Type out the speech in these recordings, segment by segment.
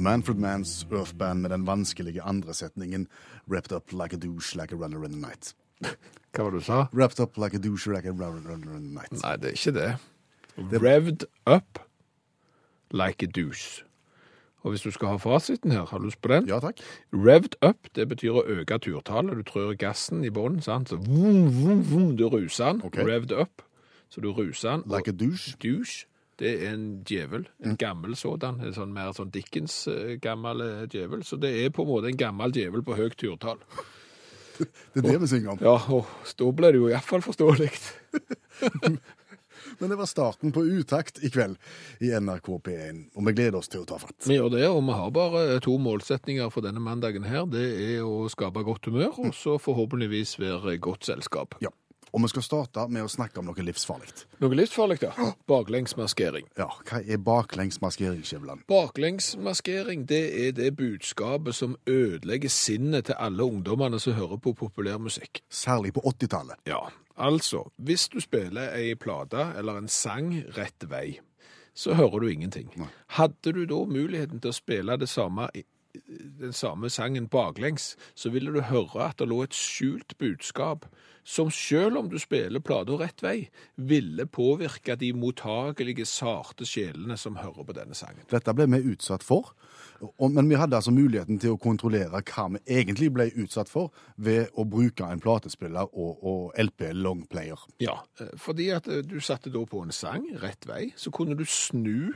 Manfred Manns Earthband med den vanskelige andre setningen Wrapped up like a douche like a runner in the night. Hva var det du sa? Wrapped up like a douche like a runner in the night. Nei, det er ikke det. Revved up like a douche. Og hvis du skal ha fasiten her, har du lyst på den? Ja takk. Revved up, det betyr å øke turtallet. Du trør gassen i bånn, sant? Så vum, vum, vum, du ruser den. Okay. Revved up. Så du ruser den. Like a douche. douche, det er en djevel. En gammel sådan. En sånn mer sånn Dickens eh, eh, djevel. Så det er på en måte en gammel djevel på høyt turtall. Det er det vi synger om. Ja, og da ble det jo iallfall forståelig. Men det var starten på Utakt i kveld i NRK P1, og vi gleder oss til å ta fatt. Vi gjør det, og vi har bare to målsetninger for denne mandagen her. Det er å skape godt humør, og så forhåpentligvis være godt selskap. Ja. Og vi skal starte med å snakke om noe livsfarlig. Noe livsfarlig, ja. Baklengsmaskering. Ja, hva er baklengsmaskering, Skjæveland? Baklengsmaskering det er det budskapet som ødelegger sinnet til alle ungdommene som hører på populærmusikk. Særlig på 80-tallet. Ja, altså, hvis du spiller ei plate eller en sang rett vei, så hører du ingenting. Nei. Hadde du da muligheten til å spille det samme, den samme sangen baklengs, så ville du høre at det lå et skjult budskap som selv om du spiller plata rett vei, ville påvirke de mottagelige, sarte sjelene som hører på denne sangen. Dette ble vi utsatt for, men vi hadde altså muligheten til å kontrollere hva vi egentlig ble utsatt for ved å bruke en platespiller og, og LP longplayer. Ja, eh, fordi at eh, du satte da på en sang rett vei, så kunne du snu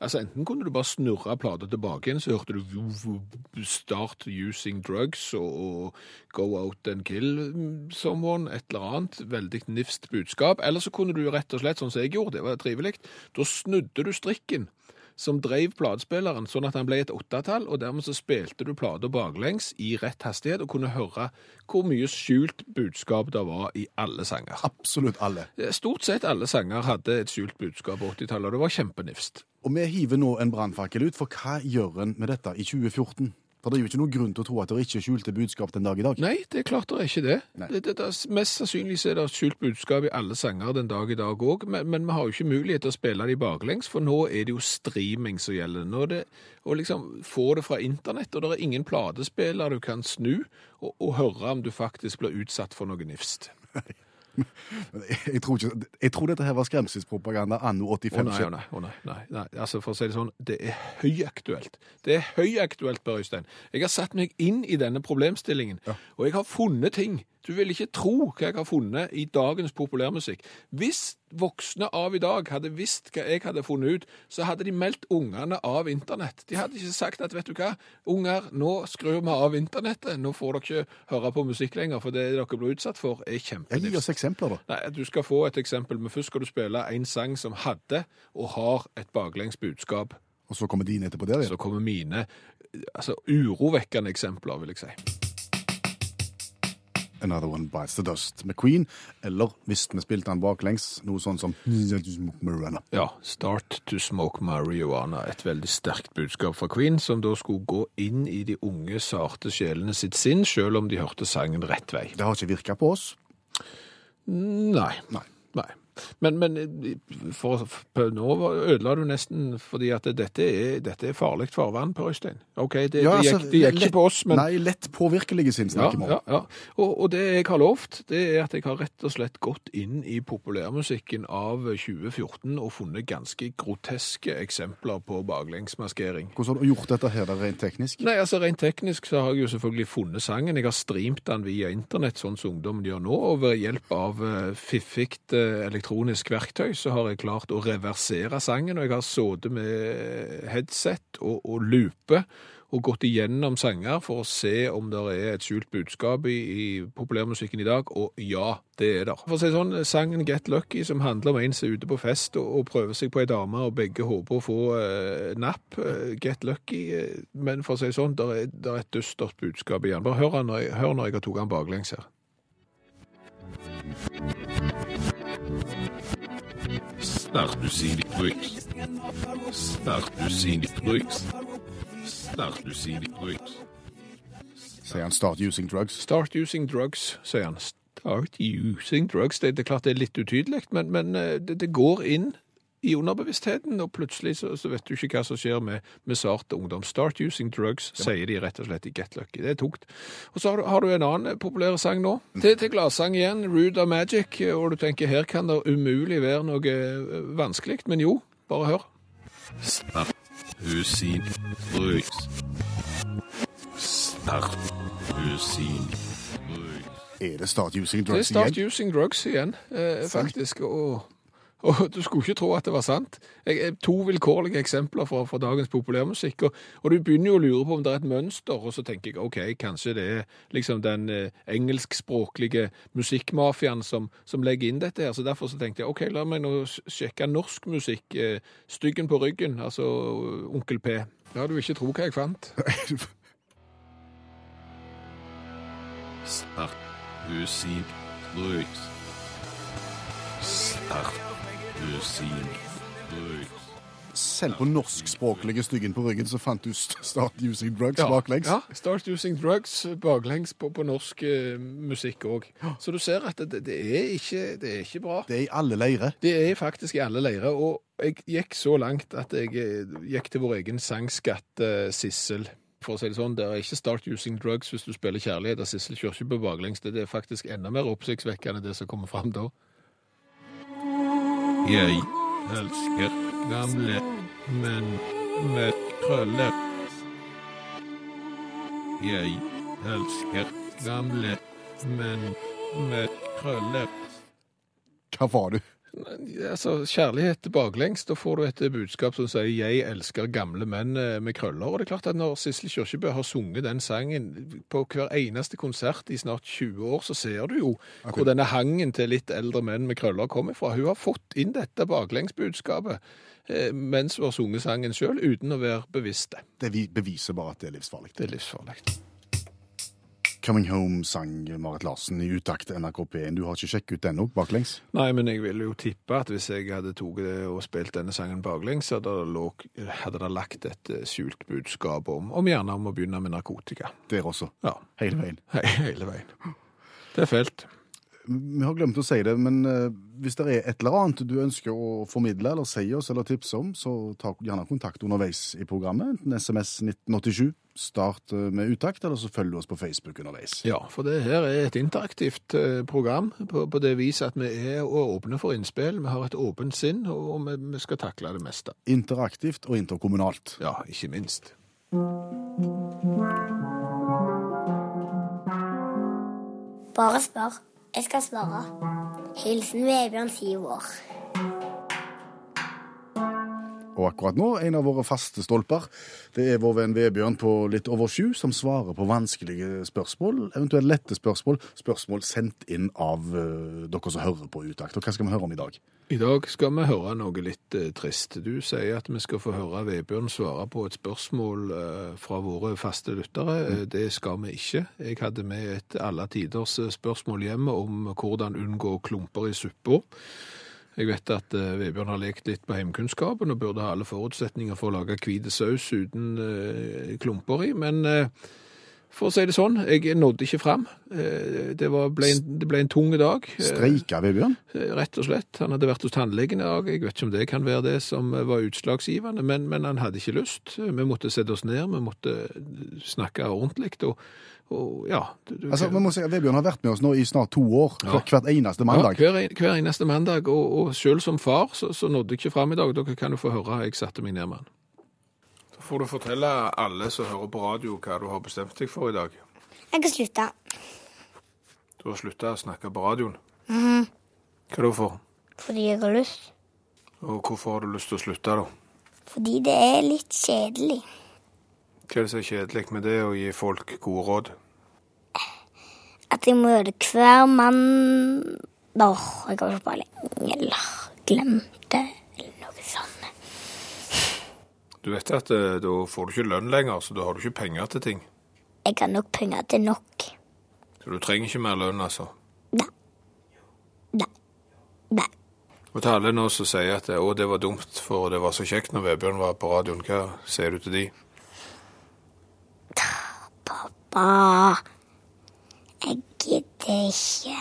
Altså Enten kunne du bare snurre plata tilbake igjen, så hørte du 'Start using drugs' og, 'Go out and kill someone', et eller annet. Veldig nifst budskap. Eller så kunne du rett og slett, sånn som jeg gjorde, det var trivelig, da snudde du strikken som drev platespilleren sånn at han ble et åttetall, og dermed så spilte du plata baklengs i rett hastighet og kunne høre hvor mye skjult budskap det var i alle sanger. Absolutt alle. Stort sett alle sanger hadde et skjult budskap på 80-tallet, og det var kjempenifst. Og vi hiver nå en brannfakkel ut, for hva gjør en med dette i 2014? For det er jo ikke noen grunn til å tro at det ikke er skjulte budskap den dag i dag. Nei, det er klart det er ikke det. Det, det, det mest sannsynlig er det skjult budskap i alle sanger den dag i dag òg, men, men vi har jo ikke mulighet til å spille de baklengs, for nå er det jo streaming som gjelder. Nå det å liksom få det fra internett, og det er ingen platespiller du kan snu og, og høre om du faktisk blir utsatt for noe nifst. Jeg, tror ikke, jeg tror dette her var skremselspropaganda anno Å 85. nei, å nei, å nei, nei, nei. Altså, for å si det sånn, det er høyaktuelt. Det er høyaktuelt, Per Øystein. Jeg har satt meg inn i denne problemstillingen, og jeg har funnet ting. Du vil ikke tro hva jeg har funnet i dagens populærmusikk. Hvis voksne av i dag hadde visst hva jeg hadde funnet ut, så hadde de meldt ungene av internett. De hadde ikke sagt at, vet du hva, unger, nå skrur vi av internettet, nå får dere ikke høre på musikk lenger, for det dere blir utsatt for er Ja, Gi oss eksempler, da. Nei, Du skal få et eksempel, men først skal du spille en sang som hadde og har et baklengs budskap. Og så kommer dine etterpå der igjen. Så kommer mine altså, urovekkende eksempler, vil jeg si. Another One Bites the Dust med Queen, eller hvis vi spilte den baklengs, noe sånn som Marijuana. Ja, 'Start to Smoke Marijuana'. Et veldig sterkt budskap fra Queen, som da skulle gå inn i de unge, sarte sjelene sitt sinn, selv om de hørte sangen rett vei. Det har ikke virka på oss. Nei. Nei. Nei. Men, men for, for nå ødela du nesten fordi at dette er, dette er farlig farvann, Per Øystein. OK, det, Ja, det, altså, gikk, det gikk lett- ikke på oss, men Nei, lett påvirkelige sinn Ja, snakker vi om. ja, ja. Og, og det jeg har lovt, det er at jeg har rett og slett gått inn i populærmusikken av 2014 og funnet ganske groteske eksempler på baklengsmaskering. Hvordan har du gjort dette her rent teknisk? Nei, altså Rent teknisk så har jeg jo selvfølgelig funnet sangen. Jeg har streamt den via internett, sånn som ungdommen gjør nå. Og ved hjelp av fiffig fiffigt eh, elektronisk verktøy så har jeg klart å reversere sangen. Og jeg har sittet med headset og, og loope og gått igjennom sanger for å se om det er et skjult budskap i, i populærmusikken i dag, og ja, det er der. For å si sånn, sangen Get Lucky, som handler om en som er ute på fest og, og prøver seg på ei dame, og begge håper å få eh, napp, eh, Get Lucky, eh, men for å si sånn, der er, er et dystert budskap igjen. Bare hør, når jeg, hør når jeg har tatt den baklengs her. Start usynlig bruks. Sier han 'start using drugs'. Start using drugs, sier han. Start using drugs. Det, det er klart det er litt utydelig, men, men eh, det, det går inn i underbevisstheten, og plutselig så, så vet du ikke hva som skjer med, med sarte ungdom. Start using drugs, sier de rett og slett i Get Lucky. Det er tungt. Og så har du, har du en annen populær sang nå. Til, til gladsang igjen, Rude of Magic, og du tenker her kan det umulig være noe eh, vanskelig, men jo, bare hør. Start using drugs. Start using drugs. Er det 'start using drugs igjen? Det er Start igjen? using drugs igjen, eh, faktisk. Og, og du skulle ikke tro at det var sant. To vilkårlige eksempler fra, fra dagens populærmusikk. Og, og du begynner jo å lure på om det er et mønster, og så tenker jeg OK, kanskje det er liksom den eh, engelskspråklige musikkmafiaen som, som legger inn dette her. Så derfor så tenkte jeg OK, la meg nå sjekke norsk musikk. Eh, Styggen på ryggen, altså Onkel P. Ja, du vil ikke tro hva jeg fant. Start usynlig. Start. Selv på norskspråklige styggen på ryggen så fant du 'start using drugs' baklengs. Ja, Start Using Drugs baklengs på, på norsk eh, musikk òg. Så du ser at det, det, er ikke, det er ikke bra. Det er i alle leirer. Det er faktisk i alle leirer, og jeg gikk så langt at jeg eh, gikk til vår egen sangskatt eh, Sissel. For å si det sånn, Det er ikke Start Using Drugs hvis du spiller kjærlighet av Sissel Kyrkjebø baklengs. Det er faktisk enda mer oppsiktsvekkende det som kommer fram da. Jeg elsker gamle menn med krøller. Jeg elsker gamle menn med krøller. Hva var du? Altså, Kjærlighet baklengs, da får du et budskap som sier 'jeg elsker gamle menn eh, med krøller'. Og det er klart at når Sissel Kyrkjebø har sunget den sangen på hver eneste konsert i snart 20 år, så ser du jo hvor denne hangen til litt eldre menn med krøller kommer fra. Hun har fått inn dette baklengsbudskapet eh, mens hun har sunget sangen sjøl, uten å være bevisst det. Det beviser bare at det er livsfarlig. Det er livsfarlig. 'Coming Home' sang Marit Larsen i utakt NRK P1. Du har ikke sjekket ut den òg, baklengs? Nei, men jeg ville jo tippe at hvis jeg hadde tatt det og spilt denne sangen baklengs, så hadde det, lå, hadde det lagt et eh, skjult budskap om, om gjerne om å begynne med narkotika. Der også. Ja, Hele veien. he hele veien. Det er felt. Vi har glemt å si det, men eh, hvis det er et eller annet du ønsker å formidle eller si oss eller tipse om, så ta gjerne kontakt underveis i programmet. Enten SMS 1987, start eh, med utakt, eller så følg oss på Facebook underveis. Ja, for det her er et interaktivt eh, program på, på det viset at vi er åpne for innspill. Vi har et åpent sinn, og, og vi, vi skal takle det meste. Interaktivt og interkommunalt. Ja, ikke minst. Bare spør. Jeg skal svare. Hilsen Vebjørn, syv år. Og akkurat nå, en av våre faste stolper, det er vår venn Vebjørn på litt over sju, som svarer på vanskelige spørsmål, eventuelt lette spørsmål, spørsmål sendt inn av uh, dere som hører på utakt. Og hva skal vi høre om i dag? I dag skal vi høre noe litt uh, trist. Du sier at vi skal få høre Vebjørn svare på et spørsmål uh, fra våre faste lyttere. Eh, Det skal vi ikke. Jeg hadde med et alle tiders spørsmål hjemme om hvordan unngå klumper i suppa. Jeg vet at uh, Vebjørn har lekt litt på heimkunnskapen og burde ha alle forutsetninger for å lage hvit saus uten uh, klumper i, men eh, for å si det sånn, jeg nådde ikke fram. Eh, Det, var, ble, en, det ble en tung dag. Eh, Streika Vebjørn? Eh, Rett og slett. Han hadde vært hos tannlegen i dag. Jeg vet ikke om det kan være det som var utslagsgivende, men, men han hadde ikke lyst. Vi måtte sette oss ned, vi måtte snakke ordentlig. Og, og ja du, du, Altså, vi må si at Vebjørn har vært med oss nå i snart to år, Ja. hvert eneste ja, mandag. hver, en- hver eneste mandag. Og, og selv som far så, så nådde jeg ikke fram i dag. Dere kan jo få høre. Jeg satte meg ned med han. Får du fortelle alle som hører på radio hva du har bestemt deg for i dag. Jeg har slutta. Du har slutta å snakke på radioen. Hva da for? Fordi jeg har lyst. Og hvorfor har du lyst til å slutte, da? Fordi det er litt kjedelig. Hva er det som er kjedelig med det å gi folk gode råd? At jeg må gjøre det hver mann Åh, jeg har ikke bare eller glemt det, eller noe sånt. Du vet at eh, da får du ikke lønn lenger, så da har du ikke penger til ting. Jeg har nok penger til nok. Så du trenger ikke mer lønn, altså. Nei. Nei. Nei. Og til alle nå som sier at å, det var dumt, for det var så kjekt når Vebjørn var på radioen, hva sier du til de? Pappa, Jeg gidder ikke.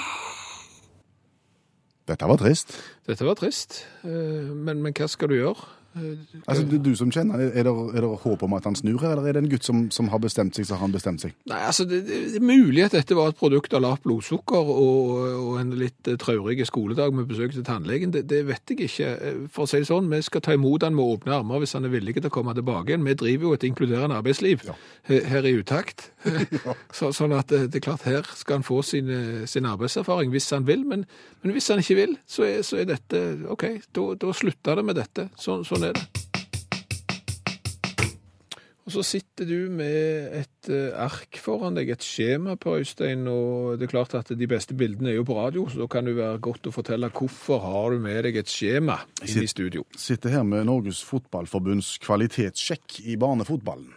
Dette var trist. Dette var trist, eh, men, men hva skal du gjøre? Eh, Altså, du, du som kjenner, er det, er det håp om at han snur eller er det en gutt som, som har bestemt seg, så har han bestemt seg? Nei, altså, det, det er mulig at dette var et produkt av lavt blodsukker og, og en litt traurig traurige skoledag med besøk til tannlegen. Det, det vet jeg ikke. Eh, For å si det sånn, vi skal ta imot han med åpne armer hvis han er villig til å komme tilbake igjen. Vi driver jo et inkluderende arbeidsliv Ja. her i Utakt. Så, sånn at det, er klart, her skal han få sin, eh, sin arbeidserfaring hvis han vil. Men, men hvis han ikke vil, så er, så er dette OK, da slutter det med dette. Sånn, sånn er det. Og så sitter du med et eh, ark foran deg, et skjema Per Øystein, og det er klart at de beste bildene er jo på radio, så da kan det være godt å fortelle hvorfor har du med deg et skjema inn i studio. Sitter her med Norges Fotballforbunds kvalitetssjekk i barnefotballen.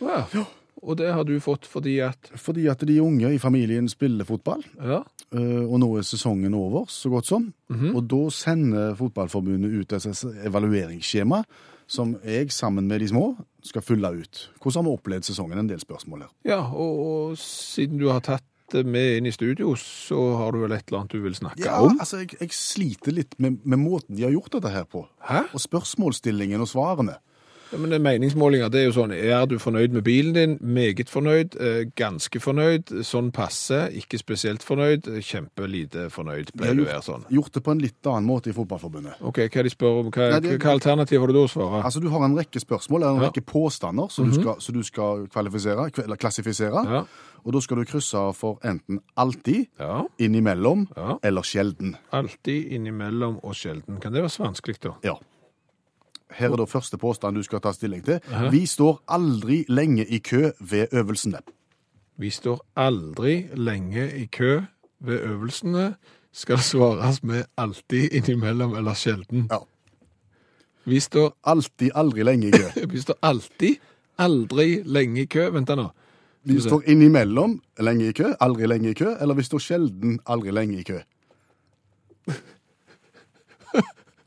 Ja. Og det har du fått fordi at Fordi at de unge i familien spiller fotball, Ja. eh, og nå er sesongen over, så godt som. Og da sender Fotballforbundet ut et evalueringsskjema som jeg, sammen med de små, skal fylle ut. Hvordan har vi opplevd sesongen? En del spørsmål her. ja og, og siden du har tatt med inn i studio, så har du vel et eller annet du vil snakke Ja, om? altså, jeg, jeg sliter litt med, med måten de har gjort dette her på. Hæ? Og spørsmålsstillingen og svarene. Ja, men er meningsmålinger, det er jo sånn, er du fornøyd med bilen din? Meget fornøyd, eh, ganske fornøyd, sånn passe, ikke spesielt fornøyd, kjempelite fornøyd, ble du her sånn. gjort det på en litt annen måte i Fotballforbundet. Ok, hva de spør om, hva, Nei, det- hva alternativ har du da å svare? Altså, Du har en rekke spørsmål, eller en Ja. rekke påstander som, du skal, som du skal kvalifisere, eller klassifisere. Ja. Og da skal du krysse for enten alltid, Ja, innimellom eller sjelden. alltid innimellom og sjelden. Kan det være så vanskelig da? Ja. Her er da første påstand du skal ta stilling til. Vi står aldri lenge i kø ved øvelsene. Vi står aldri lenge i kø ved øvelsene, skal svares med alltid innimellom eller sjelden. Ja. Vi står, Alltid, aldri lenge i kø. vi står alltid, aldri lenge i kø. Vent da nå. Vi står innimellom lenge i kø, aldri lenge i kø, eller vi står sjelden aldri lenge i kø.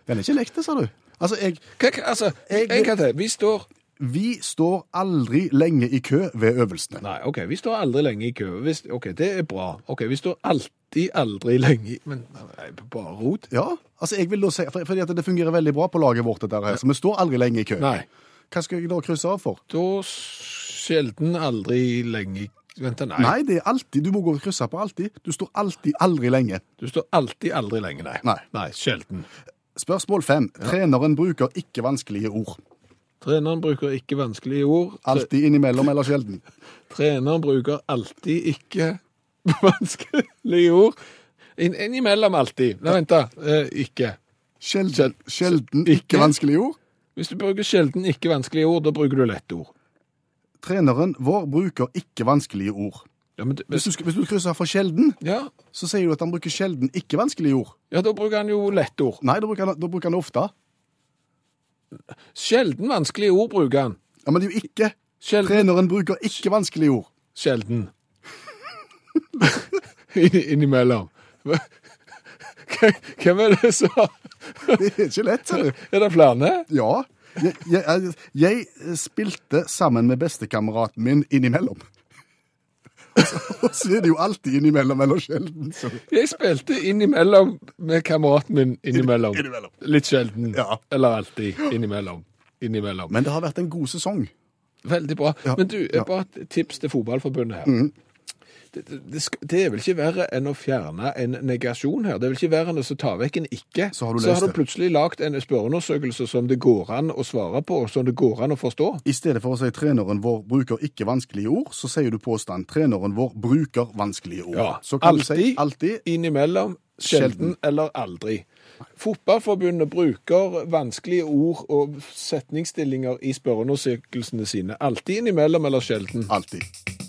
Den er ikke lekt, sa du. Altså, jeg, Hva, altså, Jeg- en gang til. Vi står vi står aldri lenge i kø ved øvelsene. Nei, OK, vi står aldri lenge i kø. Hvis, OK, det er bra. OK, vi står alltid, aldri lenge i Men nei, bare rot. Ja, altså jeg vil da si, for- fordi at det fungerer veldig bra på laget vårt, dette her, så vi står aldri lenge i kø. Nei. Hva skal jeg da krysse av for? Da sjelden aldri lenge i Vent, nei. Nei, det er alltid, du må gå og krysse på alltid. Du står alltid, aldri lenge. Du står alltid, aldri lenge. Nei. Nei, sjelden. Spørsmål fem. Treneren bruker ikke vanskelige ord. Treneren bruker ikke vanskelige ord. Alltid innimellom eller sjelden. Treneren bruker alltid ikke vanskelige ord. In Innimellom alltid. Nei, vent da. Eh, ikke. Sjelden, Sjel- sjelden ikke. ikke vanskelige ord. Hvis du bruker sjelden ikke vanskelige ord, da bruker du lette ord. Treneren vår bruker ikke vanskelige ord. Ja, men, det- Hvis du, hvis du krysser for sjelden, ja, så sier du at han bruker sjelden ikke vanskelige ord. ja, da bruker han jo lette ord. Nei, da bruker han, da bruker han ofte. Sjelden vanskelige ord bruker han. Ja, men det er jo ikke. Sjelden. Treneren bruker ikke vanskelige ord. Sjelden. Inn- Innimellom. Hvem er det som Det er ikke lett, ser du. Er det flere? Ja. Jeg, jeg, jeg spilte sammen med bestekameraten min innimellom. Så er det jo alltid innimellom eller sjelden. Så. Jeg spilte innimellom med kameraten min innimellom. Innimellom. Litt sjelden. Ja. Eller alltid innimellom. Innimellom. Men det har vært en god sesong. Veldig bra. Ja, Men du, bare et tips til fotballforbundet her. Det, det, det er vel ikke verre enn å fjerne en negasjon her. Det er vel ikke verre enn å ta vekk en ikke. Så har du så har du plutselig lagt en spørreundersøkelse som det går an å svare på, og som det går an å forstå. I stedet for å si treneren vår bruker ikke vanskelige ord, så sier du påstand treneren vår bruker vanskelige ord. Ja, så kan alltid, du si alltid innimellom, sjelden, Sjelden. eller aldri. Fotballforbundet bruker vanskelige ord og setningsstillinger i spørreundersøkelsene sine. Alltid innimellom eller sjelden. alltid.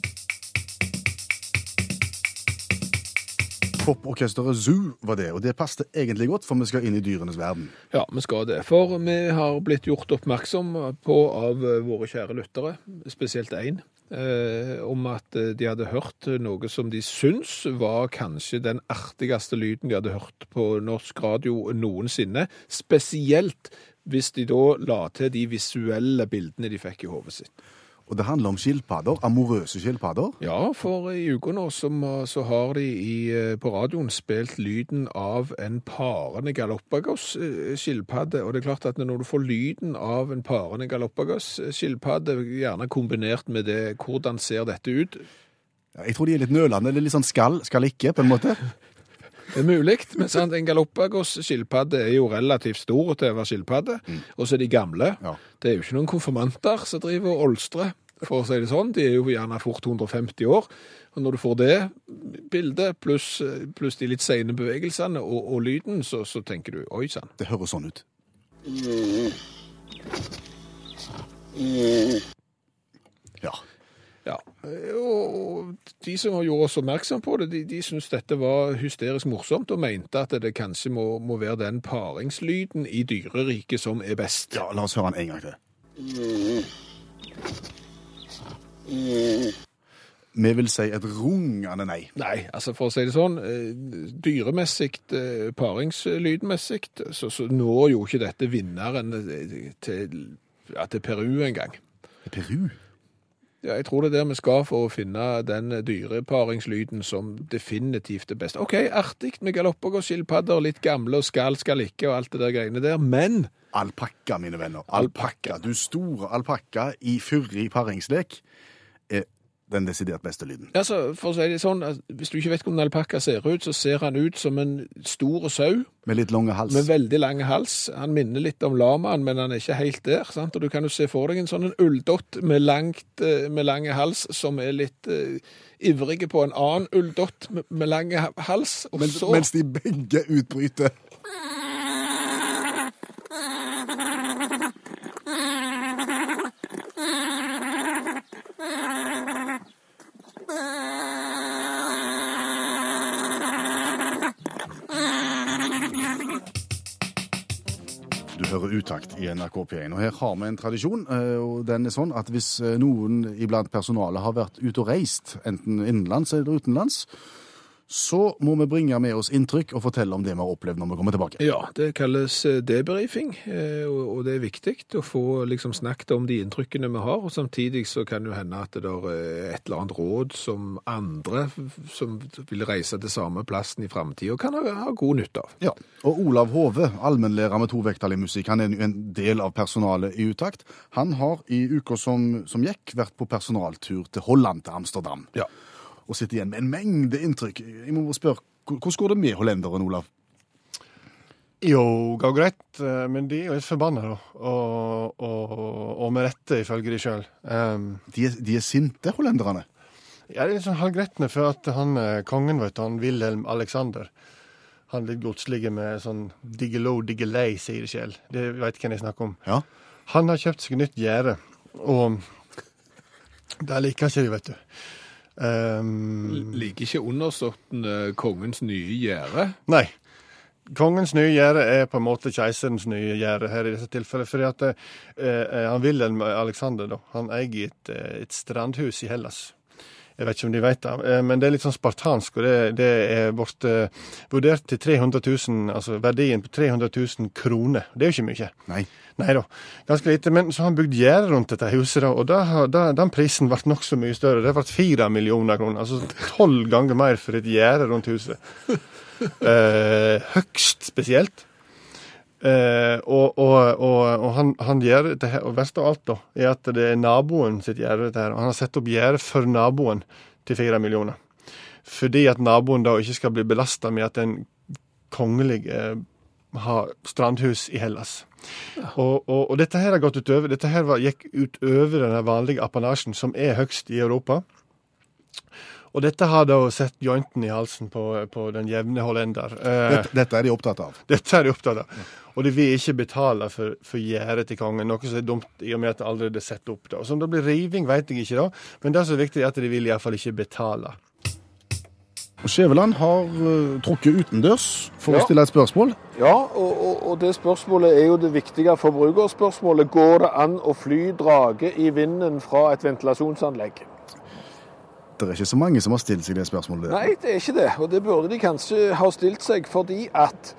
Poporkesteret Zoo var det, og det passet egentlig godt, for vi skal inn i dyrenes verden. Ja, vi skal det. For vi har blitt gjort oppmerksom på av våre kjære lyttere, spesielt én, eh, om at eh, de hadde hørt noe som de syns var kanskje den artigste lyden de hadde hørt på norsk radio noensinne. Spesielt hvis de da la til de visuelle bildene de fikk i hodet sitt. Og det handler om skilpadder, amorøse skilpadder. Ja, for i uka nå så, så har de i, eh, på radioen spilt lyden av en parende Galapagos-skilpadde. Og det er klart at når du får lyden av en parende Galapagos-skilpadde, gjerne kombinert med det, hvordan ser dette ut? Jeg tror de er litt nølende, eller litt sånn skal, skal ikke, på en måte. Det er mulig, men sant, en Galapagos-skilpadde er jo relativt stor til å være skilpadde, og så er de gamle. Ja. Det er jo ikke noen konfirmanter som driver og olstrer, for å si det sånn. De er jo gjerne fort 150 år. Og når du får det bildet, pluss pluss de litt seine bevegelsene og, og lyden, så, så tenker du oi sann. Det høres sånn ut. Ja. Ja. Og og de som har gjort oss oppmerksom på det, de, de syntes dette var hysterisk morsomt, og mente at det kanskje må, må være den paringslyden i dyreriket som er best. ja, la oss høre den en gang til. Vi vil si et rungende nei. Nei, altså for å si det sånn, eh, dyremessig, eh, paringslydmessig, så, så når jo ikke dette vinneren eh, til, ja, til Peru engang. Peru? Ja, jeg tror det er der vi skal for å finne den dyreparingslyden som definitivt er best. OK, artig med Galapagos-skilpadder, litt gamle og skal, skal ikke og alt det der greiene der, men Alpakka, mine venner. Alpakka. Du store alpakka i fyrig paringslek den desidert beste lyden. altså, for å si det sånn, hvis du ikke vet hvordan en alpakka ser ut, så ser han ut som en stor sau Med litt lange hals. med veldig lang hals. Han minner litt om lamaen, men han er ikke helt der. sant? Og du kan jo se for deg en sånn ulldott med, langt, eh, med lange hals, som er litt uh, ivrige på en annen ulldott med, med lange hals. Så mens de begge utbryter. Du hører utakt i NRK P1. Og her har vi en tradisjon, eh, og den er sånn at hvis eh, noen iblant personalet har vært ute og reist, enten innenlands eller utenlands, så må vi bringe med oss inntrykk og fortelle om det vi har opplevd når vi kommer tilbake. Ja, det kalles debrifing, debriefing, eh, og det er viktig å få liksom snakket om de inntrykkene vi har, og samtidig så kan det jo hende at det er et eller annet råd som andre som vil reise til samme plassen i fremtiden kan ha, ha god nytte av. Ja, og Olav Hove, allmennlærer med tovektig musikk, han er jo en del av personalet i Utakt. Han har i uka som, som gikk vært på personaltur til Holland, til Amsterdam, Ja. Og sitter igjen med en mengde inntrykk. Jeg må spørre, hvordan går det med hollenderen, Olav? Jo, går greit, eh, men de er jo litt forbanna, da. Og, og, og med rette, ifølge de sjøl. Um, De er, de er sinte, hollenderne. ja, det er litt sånn halvgretne, for at han eh, kongen, vet du, han Wilhelm Alexander Han litt godslige med sånn diggelo, diggelei, sier det sjøl. Det veit hvem jeg snakker om. Ja. Han har kjøpt seg nytt gjerde, og det liker ikke de, vet du. Um, Ligger ikke undersåttende kongens nye gjerde. Nei. Kongens nye gjerde er på en måte keiserens nye gjerde her i dette tilfellet. fordi at eh, han Wilhelm Alexander da, han eier et, eh, et strandhus i Hellas. Jeg vet ikke om de vet det, eh, men det er litt sånn spartansk. og Det, det er blitt eh, vurdert til 300 000, altså verdien på 300 000 kroner. Det er jo ikke mye. Nei. Nei da, ganske lite. Men så har han bygd gjerde rundt dette huset, da, og da, har- da, den prisen ble nokså mye større. Det ble fire millioner kroner. Altså tolv ganger mer for et gjerde rundt huset. Eh, høgst spesielt. Eh, og, og, og, og han, han gjør det her, og verst av alt da, er at det er naboen sitt gjerde, dette her. Og han har satt opp gjerde for naboen til fire millioner. fordi at naboen da ikke skal bli belasta med at en kongelig eh, har strandhus i Hellas. Og, og, og dette her har gått utover, dette her var, gikk utover den vanlige apanasjen, som er høgst i Europa. Og dette har da sett jointen i halsen på, på den jevne hollender. Eh, Dette, dette er de opptatt av. dette er de opptatt av. Og de vil ikke betale for, for gjerdet til kongen, noe som er dumt i og med at det allerede er satt opp. da. Så Som det blir riving, vet jeg ikke, da. Men det som er viktig, er at de vil iallfall ikke betale. Skjæveland har uh, trukket utendørs for Ja. å stille et spørsmål. Ja, og, og, og det spørsmålet er jo det viktige forbrukerspørsmålet. Går det an å fly drage i vinden fra et ventilasjonsanlegg? Det er ikke så mange som har stilt seg det spørsmålet. Nei, det er ikke det. Og det burde de kanskje ha stilt seg, fordi at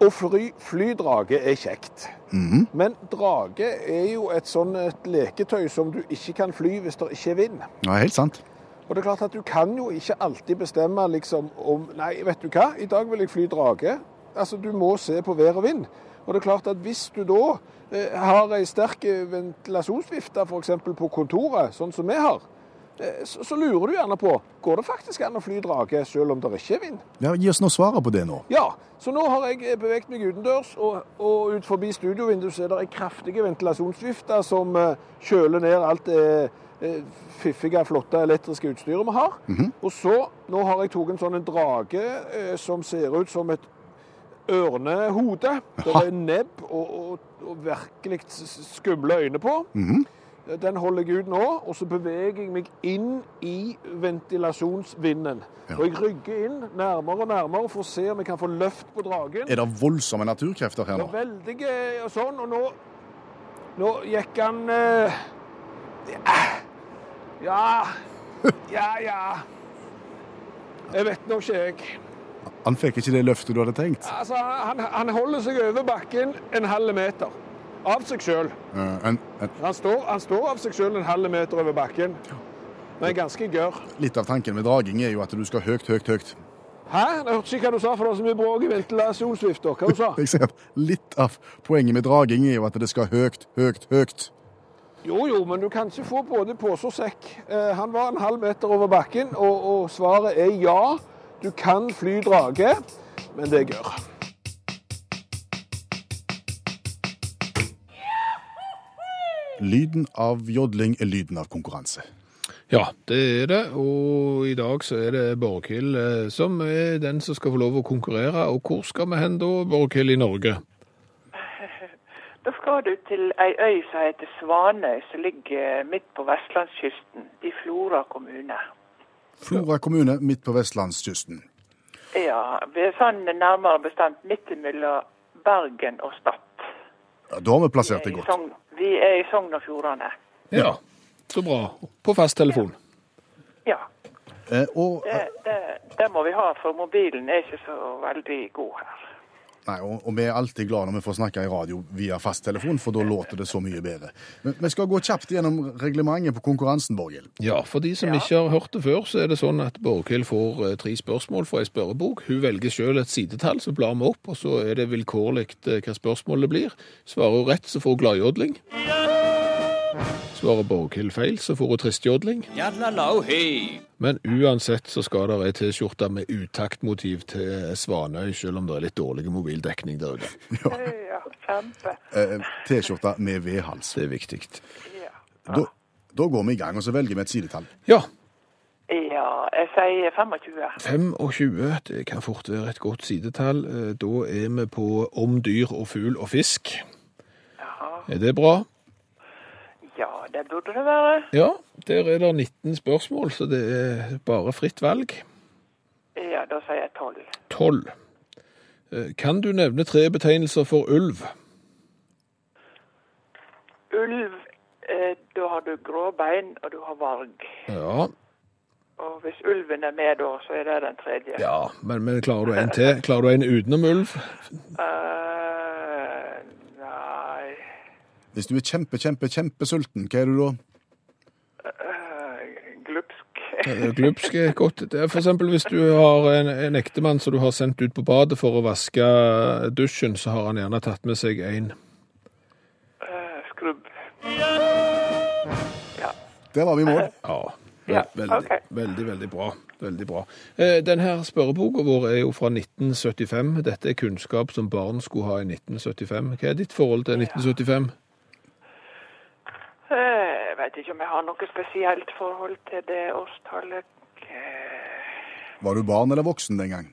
å fly, fly drage er kjekt. Men drage er jo et sånn et leketøy som du ikke kan fly hvis det ikke er vind. Ja, helt sant. Og det er klart at du kan jo ikke alltid bestemme liksom om Nei, vet du hva, i dag vil jeg fly drage. Altså, du må se på vær og vind. Og det er klart at hvis du da eh, har ei sterk ventilasjonsvifte f.eks. på kontoret, sånn som vi har, så, så lurer du gjerne på går det faktisk an å fly drage selv om det ikke er vind. Ja, Gi oss nå svaret på det nå. Ja, så nå har jeg beveget meg utendørs, og, og ut forbi studiovinduet så er det kraftige kraftig ventilasjonsvifte som eh, kjøler ned alt det eh, fiffige, flotte elektriske utstyret vi har. Og så, nå har jeg tatt en sånn en drage eh, som ser ut som et ørnehode. Det er nebb og, og, og virkelig skumle øyne på. Den holder jeg ut nå, og så beveger jeg meg inn i ventilasjonsvinden. Ja. Og jeg rygger inn nærmere og nærmere for å se om jeg kan få løft på dragen. Er det voldsomme naturkrefter her nå? Det er var veldig og sånn, og nå, nå gikk han eh, Ja, ja, ja. Jeg vet nå ikke, jeg. Han fikk ikke det løftet du hadde tenkt? Altså, han, han holder seg over bakken en halv meter. Av seg sjøl. Eh, Han, står- han står av seg sjøl en halv meter over bakken. Men ganske gørr. litt av tanken med draging er jo at du skal høyt, høyt, høyt. Hæ? Jeg hørte ikke hva du sa, for det er så mye bråk i ventilasjonsvifta. Hva du sa Jeg at Litt av poenget med draging er jo at det skal høyt, høyt, høyt. Jo, jo, men du kan ikke få både pose og sekk. Eh, han var en halv meter over bakken, og, og svaret er ja. Du kan fly drage, men det er gørr. Lyden av jodling er lyden av konkurranse. Ja, det er det. Og i dag så er det Borghild eh, som er den som skal få lov å konkurrere. Og hvor skal vi hen da, Borghild, i Norge? Da skal du til ei øy som heter Svanøy, som ligger midt på vestlandskysten i Flora kommune. Flora kommune midt på vestlandskysten. Ja, vi er sånn nærmere bestemt midt mellom Bergen og Stad. Ja, da har vi plassert det godt. Vi er i Sogn og Fjordane. Ja, så bra. På fasttelefon. Ja, Eh, og, det, det, det må vi ha, for mobilen er ikke så veldig god her. Nei, og, og vi er alltid glad når vi får snakke i radio via fasttelefon, for da låter det så mye bedre. Men vi skal gå kjapt gjennom reglementet på konkurransen, Borghild. Ja, for de som ikke har hørt det før, så er det sånn at Borghild får eh, tre spørsmål fra ei spørrebok. Hun velger selv et sidetall, så blar vi opp, og så er det vilkårlig eh, hva spørsmålet blir. Svarer hun rett, så får hun gladjodling. Svarer Borghild feil, så får hun tristjodling. Men uansett så skal det ei T-skjorte med utaktmotiv til Svanøy, selv om det er litt dårlig mobildekning der ute. Ja. Eh, T-skjorte med V-hals. Det er viktig. Ja. Da, da går vi i gang, og så velger vi et sidetall. Ja, ja, jeg sier 25. 25, det kan fort være et godt sidetall. Eh, Da er vi på om dyr og fugl og fisk. Er det bra? Ja, det burde det være. Ja, der er det 19 spørsmål, så det er bare fritt valg. Ja, da sier jeg 12. 12. Eh, Kan du nevne tre betegnelser for ulv? Ulv, eh, da har du grå bein, og du har varg. Ja, Og hvis ulven er med da, så er det den tredje. ja men, men klarer du en til? Klarer du en utenom ulv? Uh, nei Hvis du er kjempe, kjempe, kjempesulten, hva er du da? eh, Glupsk. Eh, Glupsk er godt. Det er for eksempel hvis du har en, en ektemann som du har sendt ut på badet for å vaske dusjen, så har han gjerne tatt med seg en Eh, skrubb. Der var vi i mål. Ja. Ja, veldig, veldig, veldig bra. Veldig bra. Eh, Denne spørreboka vår er jo fra 1975. Dette er kunnskap som barn skulle ha i 1975. Hva er ditt forhold til 1975? Eh, Jeg vet ikke om jeg har noe spesielt forhold til det årstallet. Eh, Var du barn eller voksen den gang?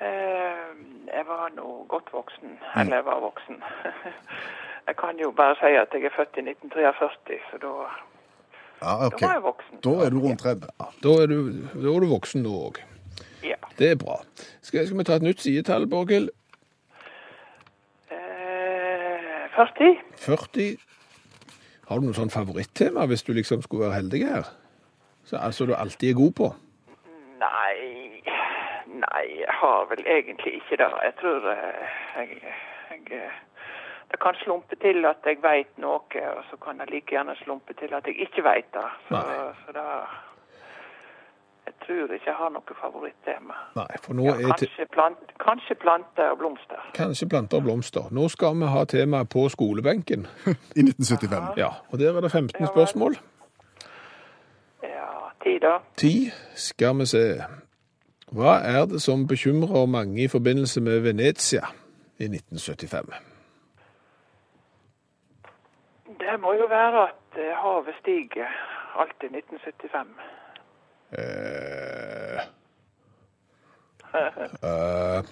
eh, Jeg var nå godt voksen. Eller jeg var voksen. Jeg kan jo bare si at jeg er født i 1943, så da, Ja, okay. da var jeg voksen. Da er du rundt 30. Da er du, da er du voksen nå òg. Ja. Det er bra. Skal, skal vi ta et nytt sidetall, Borghild? Eh, 40? 40. Har du noe sånn favorittema hvis du liksom skulle være heldig her? Så, altså du alltid er god på? Nei Nei, jeg har vel egentlig ikke det. Jeg tror eh, jeg, jeg Det kan slumpe til at jeg veit noe, og så kan det like gjerne slumpe til at jeg ikke veit det. Så, så da tror ikke jeg har noe favorittema. Nei, for nå Ja, er kanskje, plant, kanskje planter og blomster. kanskje planter og blomster. Nå skal vi ha temaet på skolebenken. I 1975. Ja, og der er det 15 Ja spørsmål. Ja, ti da. 10 skal vi se. Hva er det som bekymrer mange i forbindelse med Venezia i 1975? Det må jo være at eh, havet stiger alltid 1975. Eh, eh,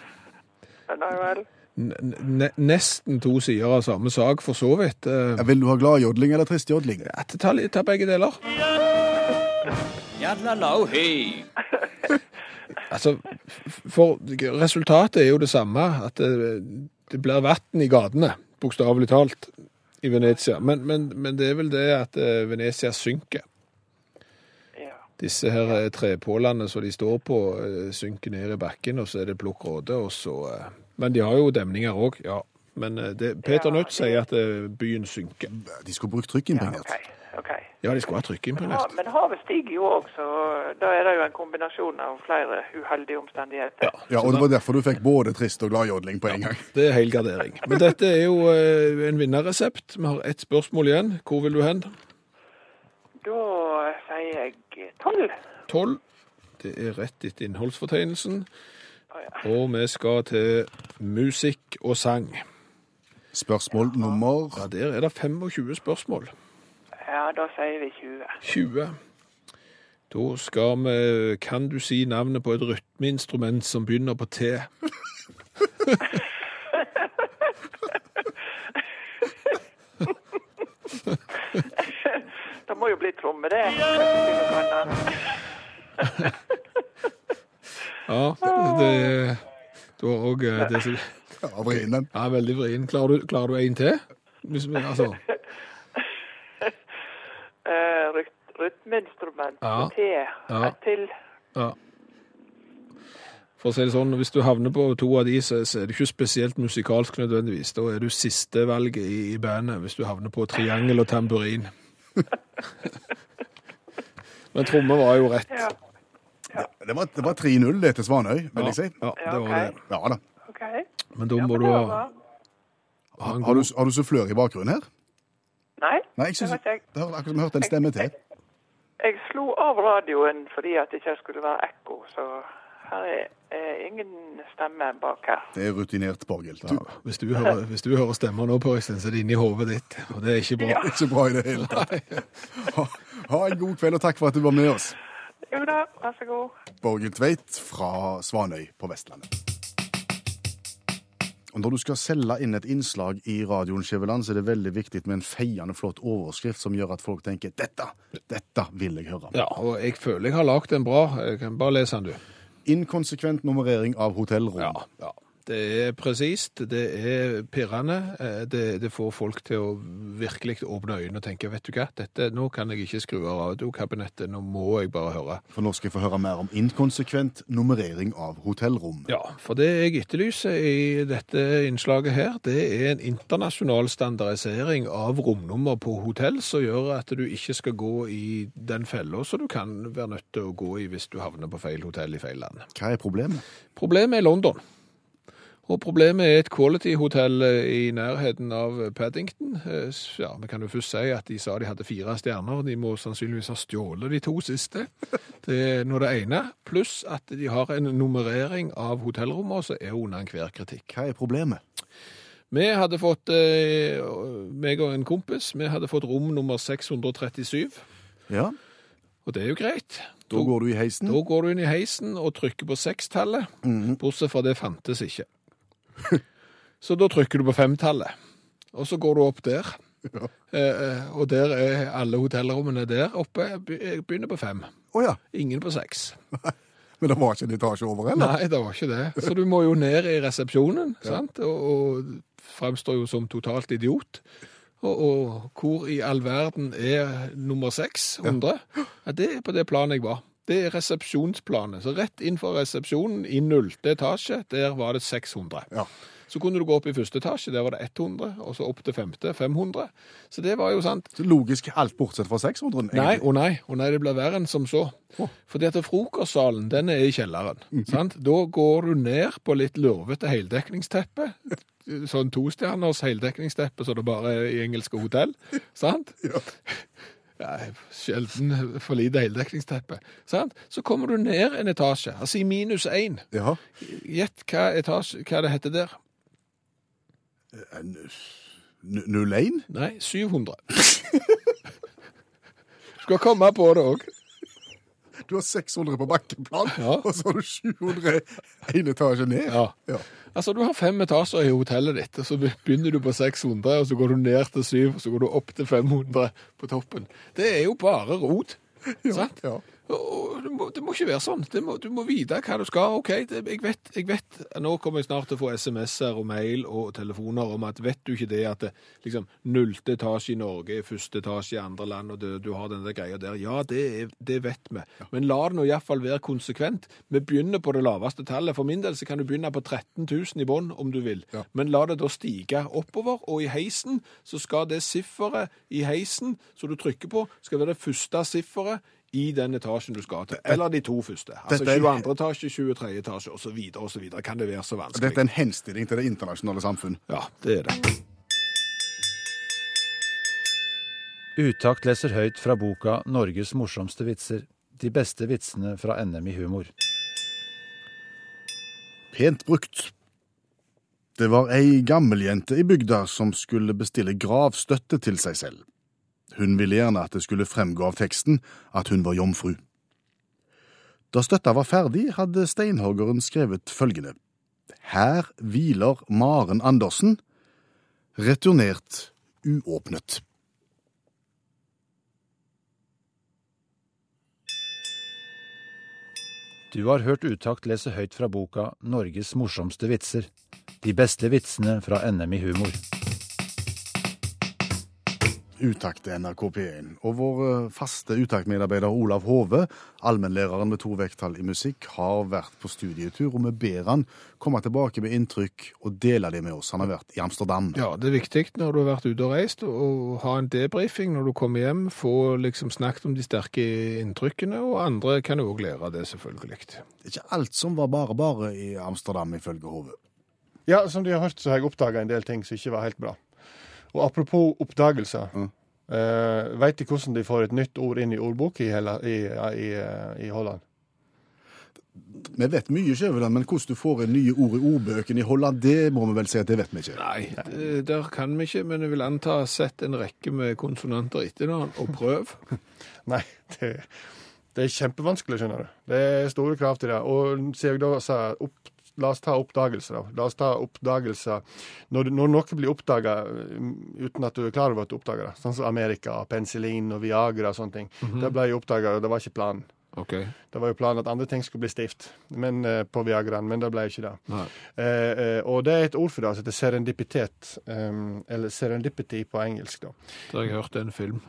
Nei vel. n- n- nesten to sider av samme sak, for så vidt. Eh, Ja, Vil du ha glad jodling eller tristjodling? at ta, litt av begge deler. Altså, f- for resultatet er jo det samme, at det, det blir vann i gatene, bokstavelig talt, i Venezia. Men, men, men det er vel det at eh, Venezia synker. Ja. Disse her eh, trepålene som de står på, eh, synker ned i bakken, og så er det plukk råde, og så eh, Men de har jo demninger òg, ja. Men det, Peter Ja, Nødt sier at byen synker. De skulle brukt ja okay, OK. ok. Ja, de skulle ha Men, men havet stiger jo òg, så da er det jo en kombinasjon av flere uheldige omstendigheter. Ja, og det var derfor du fikk både trist og gladjodling på en gang. Det er helgardering. Men dette er jo en vinnerresept. Vi har ett spørsmål igjen. Hvor vil du hen? Da sier jeg tolv. 12. Det er rett etter innholdsfortegnelsen. Å ja. Og vi skal til musikk og sang. Spørsmål nummer Ja, Der er det 25 spørsmål. ja, da sier vi 20. 20. Da skal vi Kan du si navnet på et rytmeinstrument som begynner på T? må jo bli tromme, det. Ja, det Du har òg det som Ja, vrien. Ja, veldig vrien. Klarer du, klarer du en til? Hvis, vi- altså, Eh, Rytmeinstrument Ja. T. Ja. Til. ja. For å si det sånn, hvis du havner på to av de, så, er det ikke spesielt musikalsk nødvendigvis. Da er du siste valget i, i bandet, hvis du havner på triangel og tamburin. Men tromme var jo rett. Ja, Det var, det var 3-0 det til Svanøy, vil jeg si. Ja, Ja, det var det. Ja da. Okay. Men da må du det ha, ha en Har god du, har du sufflør i bakgrunnen her? Nei, Nei, jeg det synes, vet jeg. det har akkurat som jeg hørte en stemme til. Jeg slo av radioen fordi at det ikke skulle være ekko, så her er, er ingen stemme bak her. Det er rutinert, Borghild. ja, hvis, hvis du hører stemmer nå, Per Øystein, så er det inni hodet ditt. Og det er ikke bra. Ikke bra i det hele tatt. Ha, ha en god kveld, og takk for at du var med oss. Jo da, vær så god. Borghild Tveit fra Svanøy på Vestlandet. Og Når du skal selge inn et innslag i radioen, Skjæveland, så er det veldig viktig med en feiende flott overskrift som gjør at folk tenker 'dette, dette vil jeg høre'. Ja, og jeg føler jeg har lagd en bra. Jeg kan bare lese den, du. Inkonsekvent nummerering av hotellrom. Ja, ja. Det er presist, det er pirrende. eh, Det, det får folk til å virkelig åpne øynene og tenke vet du hva, dette, nå kan jeg ikke skru av radiokabinettet, nå må jeg bare høre. For nå skal jeg få høre mer om inkonsekvent nummerering av hotellrom. Ja, for det jeg etterlyser i dette innslaget her, det er en internasjonal standardisering av romnummer på hotell som gjør at du ikke skal gå i den fella som du kan være nødt til å gå i hvis du havner på feil hotell i feil land. Hva er problemet? Problemet er London. Og problemet er et quality-hotell eh, i nærheten av Paddington. Eh, Ja, Vi kan jo først si at de sa de hadde fire stjerner. De må sannsynligvis ha stjålet de to siste. Det er nå det ene. Pluss at de har en nummerering av hotellrommene som er under enhver kritikk. Hva er problemet? Vi hadde fått, eh, meg og en kompis, vi hadde fått rom nummer 637. Ja, Og det er jo greit. da går du i heisen. Da går du inn i heisen og trykker på sekstallet, bortsett fra det fantes ikke. Så da trykker du på femtallet, og så går du opp der. Ja. eh, og der er alle hotellrommene der oppe Jeg begynner på fem. Oh, ja. Ingen på seks. Men det var ikke en etasje over, eller? Nei, det var ikke det. Så du må jo ned i resepsjonen, sant? Og, og fremstår jo som totalt idiot. Og, og hvor i all verden er nummer 600? Ja, det er på det planet jeg var. Det er resepsjonsplanet. Så rett inn for resepsjonen i nullte etasje, der var det 600. Ja. Så kunne du gå opp i første etasje, der var det 100, og så opp til femte 500. Så det var jo sant. Så Logisk alt bortsett fra 600? Nei, og nei, og nei, det blir verre enn som så. Fordi at frokostsalen, den er i kjelleren. Sant? Da går du ned på litt lurvete heldekningsteppe. Sånn tostjerners heldekningsteppe som det bare er i engelske hotell. Sant? Ja. Ja, sjelden for lite heldekningsteppe. Sant? Så kommer du ned en etasje, altså i minus én. Ja. Gjett hva, etasje, hva det heter der? N- 01? Nei, 700. Skal komme på det òg. Du har 600 på bakkeplan, Ja. og så har du 700 én etasje ned. Ja. Ja. Altså, du har fem etasjer i hotellet ditt, og så begynner du på 600, og så går du ned til 7, og så går du opp til 500 på toppen. Det er jo bare rot, Ja, sant? ja. Det må, det må ikke være sånn. Må, du må vite hva du skal. OK, det, jeg, vet, jeg vet Nå kommer jeg snart til å få SMS-er og mail og telefoner om at vet du ikke det at det, liksom nullte etasje i Norge er første etasje i andre land, og det, du har den der greia der. Ja, det, er, det vet vi. Men la det nå iallfall være konsekvent. Vi begynner på det laveste tallet. For min del så kan du begynne på 13 000 i bånn om du vil. Ja. Men la det da stige oppover, og i heisen så skal det sifferet i heisen som du trykker på, skal være det første sifferet i den etasjen du skal til. Eller de to første. Altså Dette er- 22. etasje, 23. etasje osv. osv. Kan det være så vanskelig? Dette er en henstilling til det internasjonale samfunn. Ja, det er det. Utakt leser høyt fra boka 'Norges morsomste vitser'. De beste vitsene fra NM i humor. Pent brukt. Det var ei gammeljente i bygda som skulle bestille gravstøtte til seg selv. Hun ville gjerne at det skulle fremgå av teksten at hun var jomfru. Da støtta var ferdig, hadde steinhoggeren skrevet følgende. Her hviler Maren Andersen, returnert uåpnet. Du har hørt Utakt lese høyt fra boka 'Norges morsomste vitser'. De beste vitsene fra NM i humor. Utakt til NRK P1. Og vår eh, faste utaktmedarbeider Olav Hove, allmennlæreren med to vekttall i musikk, har vært på studietur, og vi ber han komme tilbake med inntrykk og dele det med oss. Han har vært i Amsterdam. Ja, det er viktig når du har vært ute og reist, å ha en debrifing når du kommer hjem. Få liksom snakket om de sterke inntrykkene, og andre kan jo òg lære av det, selvfølgelig. Det er ikke alt som var bare bare i Amsterdam, ifølge Hove. Ja, som de har hørt, så har jeg oppdaga en del ting som ikke var helt bra. Og apropos oppdagelser. Mm. Uh, Veit de hvordan de får et nytt ord inn i ordbok i, hele, i, i, i Holland? Vi vet mye, Skjæveland, men hvordan du får nye ord i ordbøkene i Holland, det må vi vel si at det vet vi ikke. Nei, det, der kan vi ikke, men jeg vil anta sett en rekke med konsonanter etter hverandre, og prøv. Nei, det, det er kjempevanskelig, skjønner du. Det er store krav til det. Og siden jeg da sa opp, La oss ta oppdagelser, da. La oss ta oppdagelser Når, når noe blir oppdaga uten at du er klar over at du oppdager det, sånn som Amerika, penicillin og Viagra og sånne ting, det ble oppdaga, og det var ikke planen. OK. Det var jo planen at andre ting skulle bli stivt men, eh, på Viagraen, men det ble ikke det. Eh, eh, og det er et ord for det som heter serendipitet, um, eller serendipity på engelsk. da. Da har jeg hørt en film.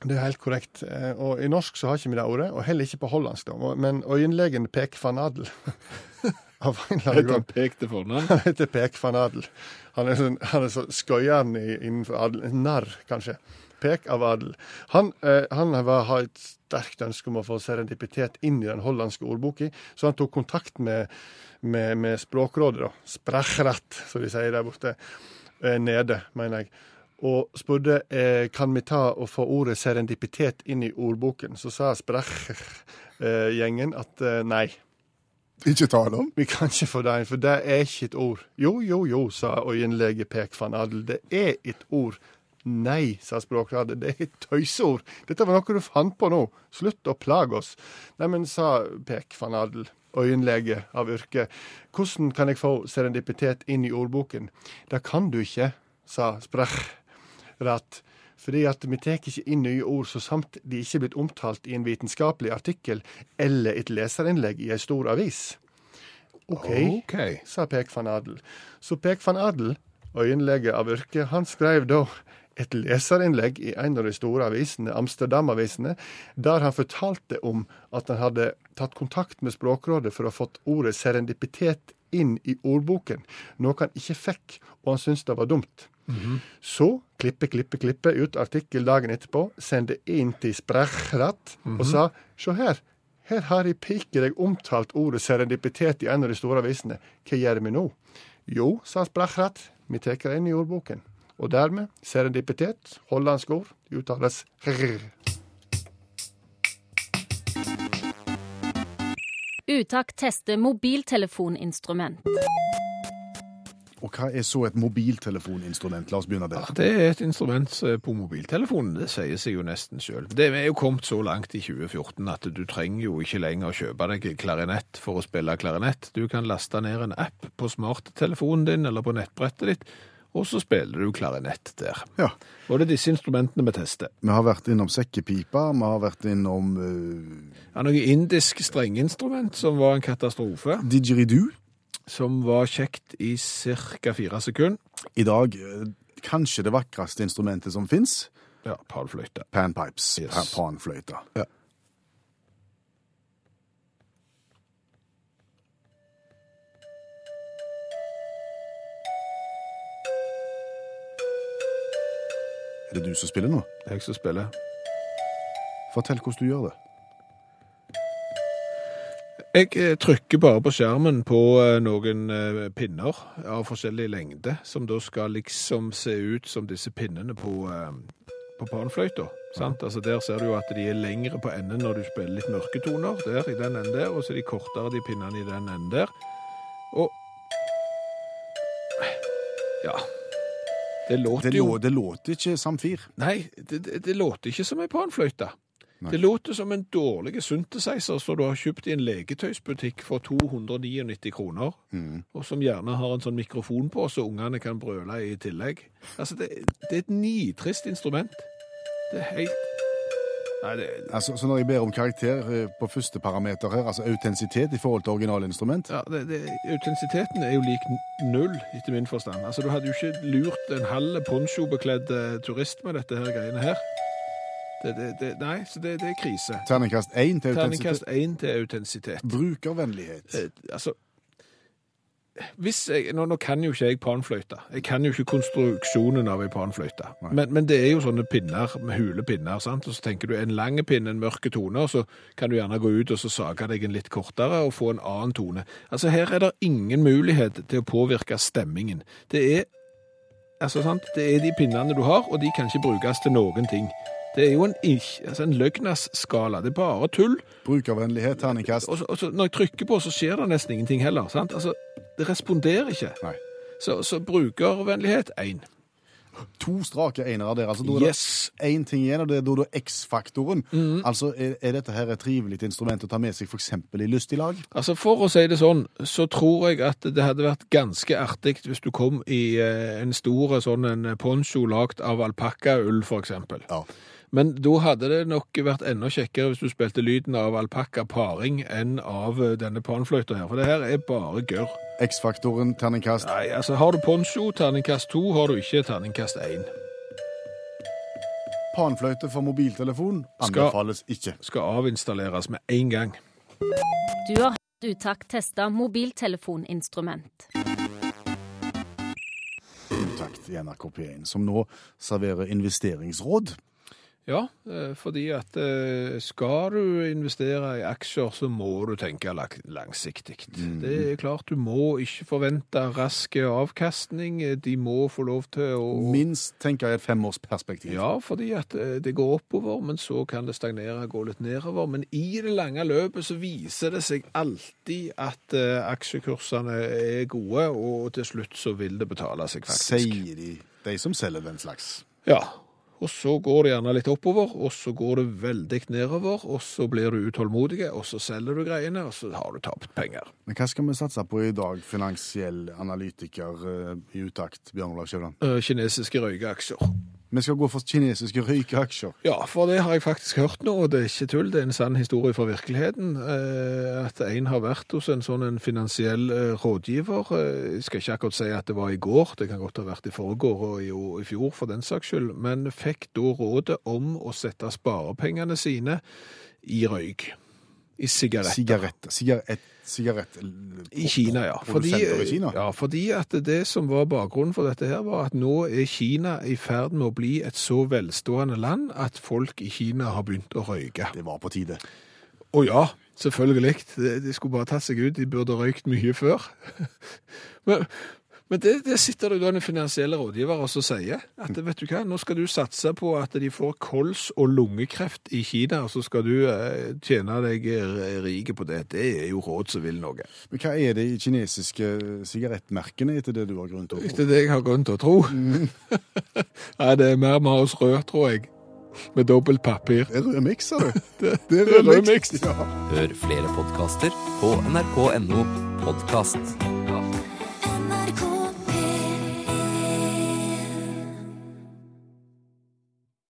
Det er helt korrekt. Og I norsk så har ikke vi det ordet, og heller ikke på hollandsk. da. Men øyenlegen Pek van Adel Av en eller annen grunn. Pek til fornavn? Han heter Pek van Adel. Han er, sånn, han er så skøyeren innenfor adel. Narr, kanskje. Pek av adel. Han, eh, han var, har et sterkt ønske om å få serendipitet inn i den hollandske ordboka, så han tok kontakt med, med, med Språkrådet, da. Sprachrat, som de sier der borte. Eh, nede, mener jeg. Og spurte eh, kan vi ta og få ordet serendipitet inn i ordboken. Så sa Sprach-gjengen at eh, nei. Ikke tale om. Vi kan ikke få det inn, for det er ikke et ord. Jo, jo, jo, sa øyenlege Pek van Adel. Det er et ord. Nei, sa Språkradet, det er et tøyseord. Dette var noe du fant på nå. Slutt å plage oss. Neimen, sa Pek van Adel, øyenlege av yrke, hvordan kan jeg få serendipitet inn i ordboken? Det kan du ikke, sa Sprachrat. Fordi at vi tar ikke inn nye ord så samt de ikke er blitt omtalt i en vitenskapelig artikkel eller et leserinnlegg i ei stor avis. OK, okay. sa Pek van Adel. Så Pek van Adel, øyenlege av yrke, han skrev da et leserinnlegg i en av de store avisene, Amsterdam-avisene, der han fortalte om at han hadde tatt kontakt med Språkrådet for å ha fått ordet serendipitet inn i ordboken, noe han ikke fikk, og han syntes det var dumt. Så klippe, klippe, klippe ut artikkel dagen etterpå, sende inn til Sprachrat og sa se her, her har jeg piker deg omtalt ordet serendipitet i en av de store avisene. Hva gjør vi nå? Jo, sa Sprachrat, vi tar det inn i ordboken. Og dermed serendipitet, hollandsk ord, uttales rr. Utakt tester mobiltelefoninstrument. Og hva er så et mobiltelefoninstrument? La oss begynne der. Det er et instrument på mobiltelefonen, det sier seg jo nesten sjøl. Det er jo kommet så langt i 2014 at du trenger jo ikke lenger å kjøpe deg klarinett for å spille klarinett. Du kan laste ned en app på smarttelefonen din eller på nettbrettet ditt, og så spiller du klarinett der. Ja. Og det er disse instrumentene vi tester. Vi har vært innom sekkepipa, vi har vært innom uh, Ja, noe indisk strengeinstrument som var en katastrofe, didgeridoo. Som var kjekt i ca. fire sekunder. I dag eh, kanskje det vakreste instrumentet som fins. Ja, panfløyte. Panpipes. Yes. pa- Panfløyte. Ja. Er det du som spiller nå? Jeg som spiller. Fortell hvordan du gjør det. Jeg eh, trykker bare på skjermen på eh, noen eh, pinner av forskjellig lengde, som da skal liksom se ut som disse pinnene på, på panfløyta. Sant? Altså der ser du jo at de er lengre på enden når du spiller litt mørke toner, der i den enden der, og så er de kortere de pinnene i den enden der. Og ja, det låter Det, jo lå, det låter ikke Samfir. Nei, det, det, det låter ikke som en panfløyte. Nei. Det låter som en dårlig synthesizer som du har kjøpt i en leketøysbutikk for 299 kroner, Mm. og som gjerne har en sånn mikrofon på, så ungene kan brøle i tillegg. Altså, det, det er et nitrist instrument. Det er helt Nei, det Altså, så når jeg ber om karakter eh, på første parameter her, altså autentisitet i forhold til originalinstrument ja, det, det, Autentisiteten er jo lik null, etter min forstand. Altså, Du hadde jo ikke lurt en halv ponchobekledd turist med dette her greiene her. Det, det, det, nei, så det, det er krise. Terningkast én til Terningkast autentisitet. én til autentisitet. Brukervennlighet. Eh, altså jeg, nå, nå kan jo ikke jeg panfløyte. Jeg kan jo ikke konstruksjonen av ei panfløyte. Men, men det er jo sånne pinner med hule pinner. sant? Og så tenker du en lang pinne, en mørke tone, og så kan du gjerne gå ut og så sage deg en litt kortere og få en annen tone. Altså Her er det ingen mulighet til å påvirke stemmingen. Det er altså sant? Det er de pinnene du har, og de kan ikke brukes til noen ting. Det er jo en, altså en løgnas-skala. Det er bare tull. Brukervennlighet, terningkast. Og og så, når jeg trykker på, så skjer det nesten ingenting heller. sant? Altså, Det responderer ikke. Nei. Så, så brukervennlighet én. To strake enere der. Altså, da er det Yes. én ting igjen, og det er da da X-faktoren. Altså, er, er dette her et trivelig instrument å ta med seg f.eks. i lystig lag? Altså For å si det sånn, så tror jeg at det hadde vært ganske artig hvis du kom i eh, en stor sånn en poncho lagd av alpakkaull, f.eks. Ja. Men da hadde det nok vært enda kjekkere hvis du spilte lyden av alpakkaparing enn av eh, denne panfløyta her. For det her er bare gørr. X-faktoren, terningkast. Nei, altså Har du poncho, terningkast to. Har du ikke, terningkast én. Panfløyte for mobiltelefon Skal- anbefales ikke. Skal avinstalleres med en gang. Du har hørt Utakt teste mobiltelefoninstrument. utakt i NRK P1, som nå serverer investeringsråd. Ja, eh, fordi at eh, skal du investere i aksjer, så må du tenke langsiktig. langsiktig. Det er klart du må ikke forvente rask avkastning. De må få lov til å Minst tenker jeg et femårsperspektiv. Ja, fordi at eh, det går oppover, men så kan det stagnere, gå litt nedover. Men i det lange løpet så viser det seg alltid at aksjekursene er gode, og til slutt så vil det betale seg faktisk. Sier de, de som selger den slags. Ja, og så går det gjerne litt oppover, og så går det veldig nedover, og så blir du utålmodig, og så selger du greiene, og så har du tapt penger. Men hva skal vi satse på i dag, finansiell analytiker eh, i utakt, Bjørn Olav Skjævland? Eh, Kinesiske røykeaksjer. Vi skal gå for kinesiske røykeaksjer. Ja, for det har jeg faktisk hørt nå, og det er ikke tull, det er en sann historie fra virkeligheten. eh, At en har vært hos en sånn en finansiell eh, rådgiver. Eh, Jeg skal ikke akkurat si at det var i går, det kan godt ha vært i foregår og i, fjor for den saks skyld, men fikk da rådet om å sette sparepengene sine i røyk. I sigaretter. Sigaretter. Sigarett. Sigarett. I Kina, ja. Fordi, i Kina. ja. fordi at det som var bakgrunnen for dette her, var at nå er Kina i ferd med å bli et så velstående land at folk i Kina har begynt å røyke. Det var på tide. Å ja, selvfølgelig. De, skulle bare tatt seg ut. De burde røykt mye før. men men det, det sitter det da en finansielle rådgiver og sier. At vet du hva, nå skal du satse på at de får kols og lungekreft i Kina, og så skal du eh, tjene deg eh, rike på det. Det er jo råd som vil noe. Men hva er det i kinesiske sigarettmerkene, etter det du har grunn til å tro? Etter det jeg har grunn til å tro. Nei, det er mer med oss Rød, tror jeg. Med dobbelt papir. Det er rød sa du? Det, det er rød. Ja. Hør flere podkaster på nrk.no podkast.